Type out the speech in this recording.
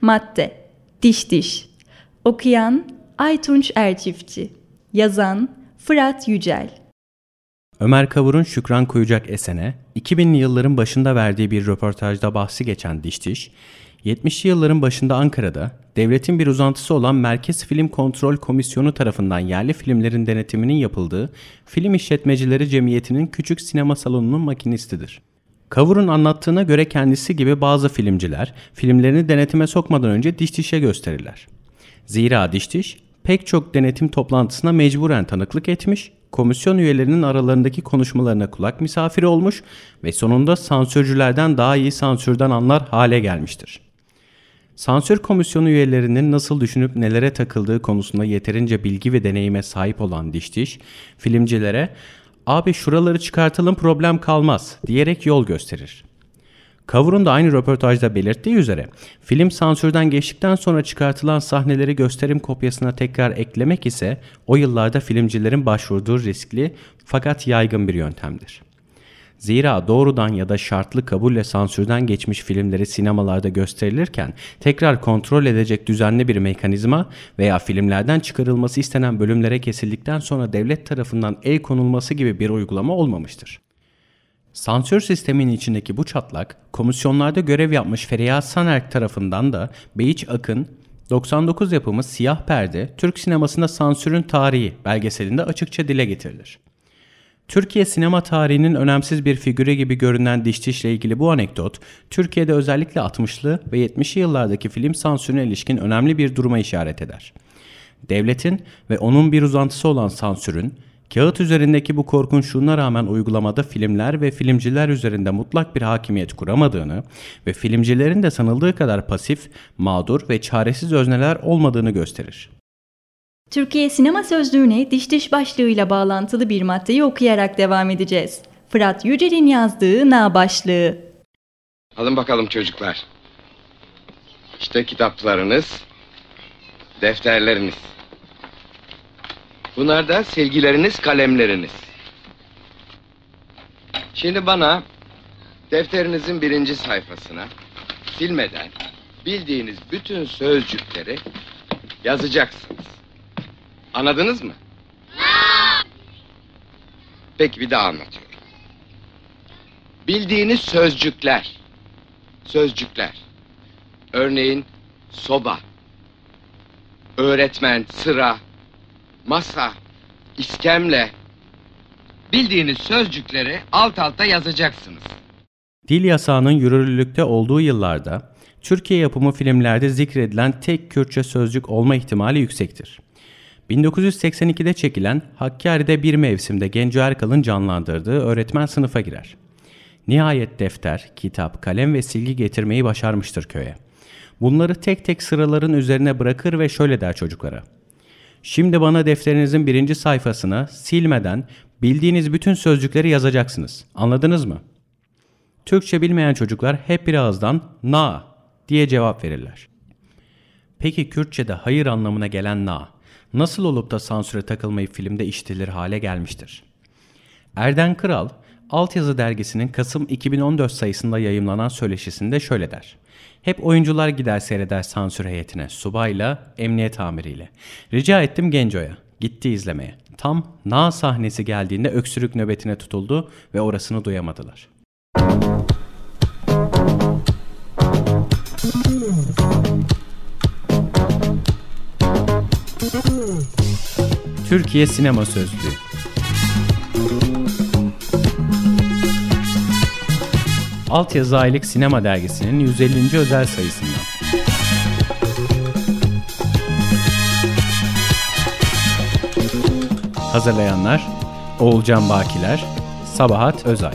Madde. Diş Diş. Okuyan Aytunç Erçiftçi Yazan Fırat Yücel. Ömer Kavur'un Şükran Koyacak Esen'e 2000'li yılların başında verdiği bir röportajda bahsi geçen Diş Diş, 70'li yılların başında Ankara'da devletin bir uzantısı olan Merkez Film Kontrol Komisyonu tarafından yerli filmlerin denetiminin yapıldığı Film İşletmecileri Cemiyeti'nin küçük sinema salonunun makinistidir. Kavur'un anlattığına göre kendisi gibi bazı filmciler filmlerini denetime sokmadan önce diş dişe gösterirler. Zira diş diş pek çok denetim toplantısına mecburen tanıklık etmiş, komisyon üyelerinin aralarındaki konuşmalarına kulak misafiri olmuş ve sonunda sansürcülerden daha iyi sansürden anlar hale gelmiştir. Sansür komisyonu üyelerinin nasıl düşünüp nelere takıldığı konusunda yeterince bilgi ve deneyime sahip olan Diş Diş, filmcilere abi şuraları çıkartalım problem kalmaz diyerek yol gösterir. Kavur'un da aynı röportajda belirttiği üzere film sansürden geçtikten sonra çıkartılan sahneleri gösterim kopyasına tekrar eklemek ise o yıllarda filmcilerin başvurduğu riskli fakat yaygın bir yöntemdir. Zira doğrudan ya da şartlı kabulle sansürden geçmiş filmleri sinemalarda gösterilirken tekrar kontrol edecek düzenli bir mekanizma veya filmlerden çıkarılması istenen bölümlere kesildikten sonra devlet tarafından el konulması gibi bir uygulama olmamıştır. Sansür sisteminin içindeki bu çatlak, komisyonlarda görev yapmış Feriha Sanerk tarafından da Beyiç Akın, 99 yapımı Siyah Perde, Türk sinemasında sansürün tarihi belgeselinde açıkça dile getirilir. Türkiye sinema tarihinin önemsiz bir figürü gibi görünen Diş ile ilgili bu anekdot, Türkiye'de özellikle 60'lı ve 70'li yıllardaki film sansürüne ilişkin önemli bir duruma işaret eder. Devletin ve onun bir uzantısı olan sansürün, kağıt üzerindeki bu korkunçluğuna rağmen uygulamada filmler ve filmciler üzerinde mutlak bir hakimiyet kuramadığını ve filmcilerin de sanıldığı kadar pasif, mağdur ve çaresiz özneler olmadığını gösterir. Türkiye Sinema Sözlüğü'ne diş diş başlığıyla bağlantılı bir maddeyi okuyarak devam edeceğiz. Fırat Yücel'in yazdığı Na başlığı. Alın bakalım çocuklar. İşte kitaplarınız, defterleriniz. Bunlar da silgileriniz, kalemleriniz. Şimdi bana defterinizin birinci sayfasına silmeden bildiğiniz bütün sözcükleri yazacaksınız. Anladınız mı? Peki bir daha anlatıyorum. Bildiğiniz sözcükler. Sözcükler. Örneğin soba, öğretmen, sıra, masa, iskemle. Bildiğiniz sözcükleri alt alta yazacaksınız. Dil yasağının yürürlükte olduğu yıllarda Türkiye yapımı filmlerde zikredilen tek Kürtçe sözcük olma ihtimali yüksektir. 1982'de çekilen Hakkari'de bir mevsimde Genco Erkal'ın canlandırdığı öğretmen sınıfa girer. Nihayet defter, kitap, kalem ve silgi getirmeyi başarmıştır köye. Bunları tek tek sıraların üzerine bırakır ve şöyle der çocuklara. Şimdi bana defterinizin birinci sayfasına silmeden bildiğiniz bütün sözcükleri yazacaksınız. Anladınız mı? Türkçe bilmeyen çocuklar hep bir ağızdan na diye cevap verirler. Peki Kürtçe'de hayır anlamına gelen na nasıl olup da sansüre takılmayıp filmde işitilir hale gelmiştir? Erden Kral, Altyazı dergisinin Kasım 2014 sayısında yayımlanan söyleşisinde şöyle der. Hep oyuncular gider seyreder sansür heyetine, subayla, emniyet amiriyle. Rica ettim Genco'ya, gitti izlemeye. Tam na sahnesi geldiğinde öksürük nöbetine tutuldu ve orasını duyamadılar. Türkiye Sinema Sözlüğü Altyazı Aylık Sinema Dergisi'nin 150. özel sayısından. Hazırlayanlar Oğulcan Bakiler, Sabahat Özay.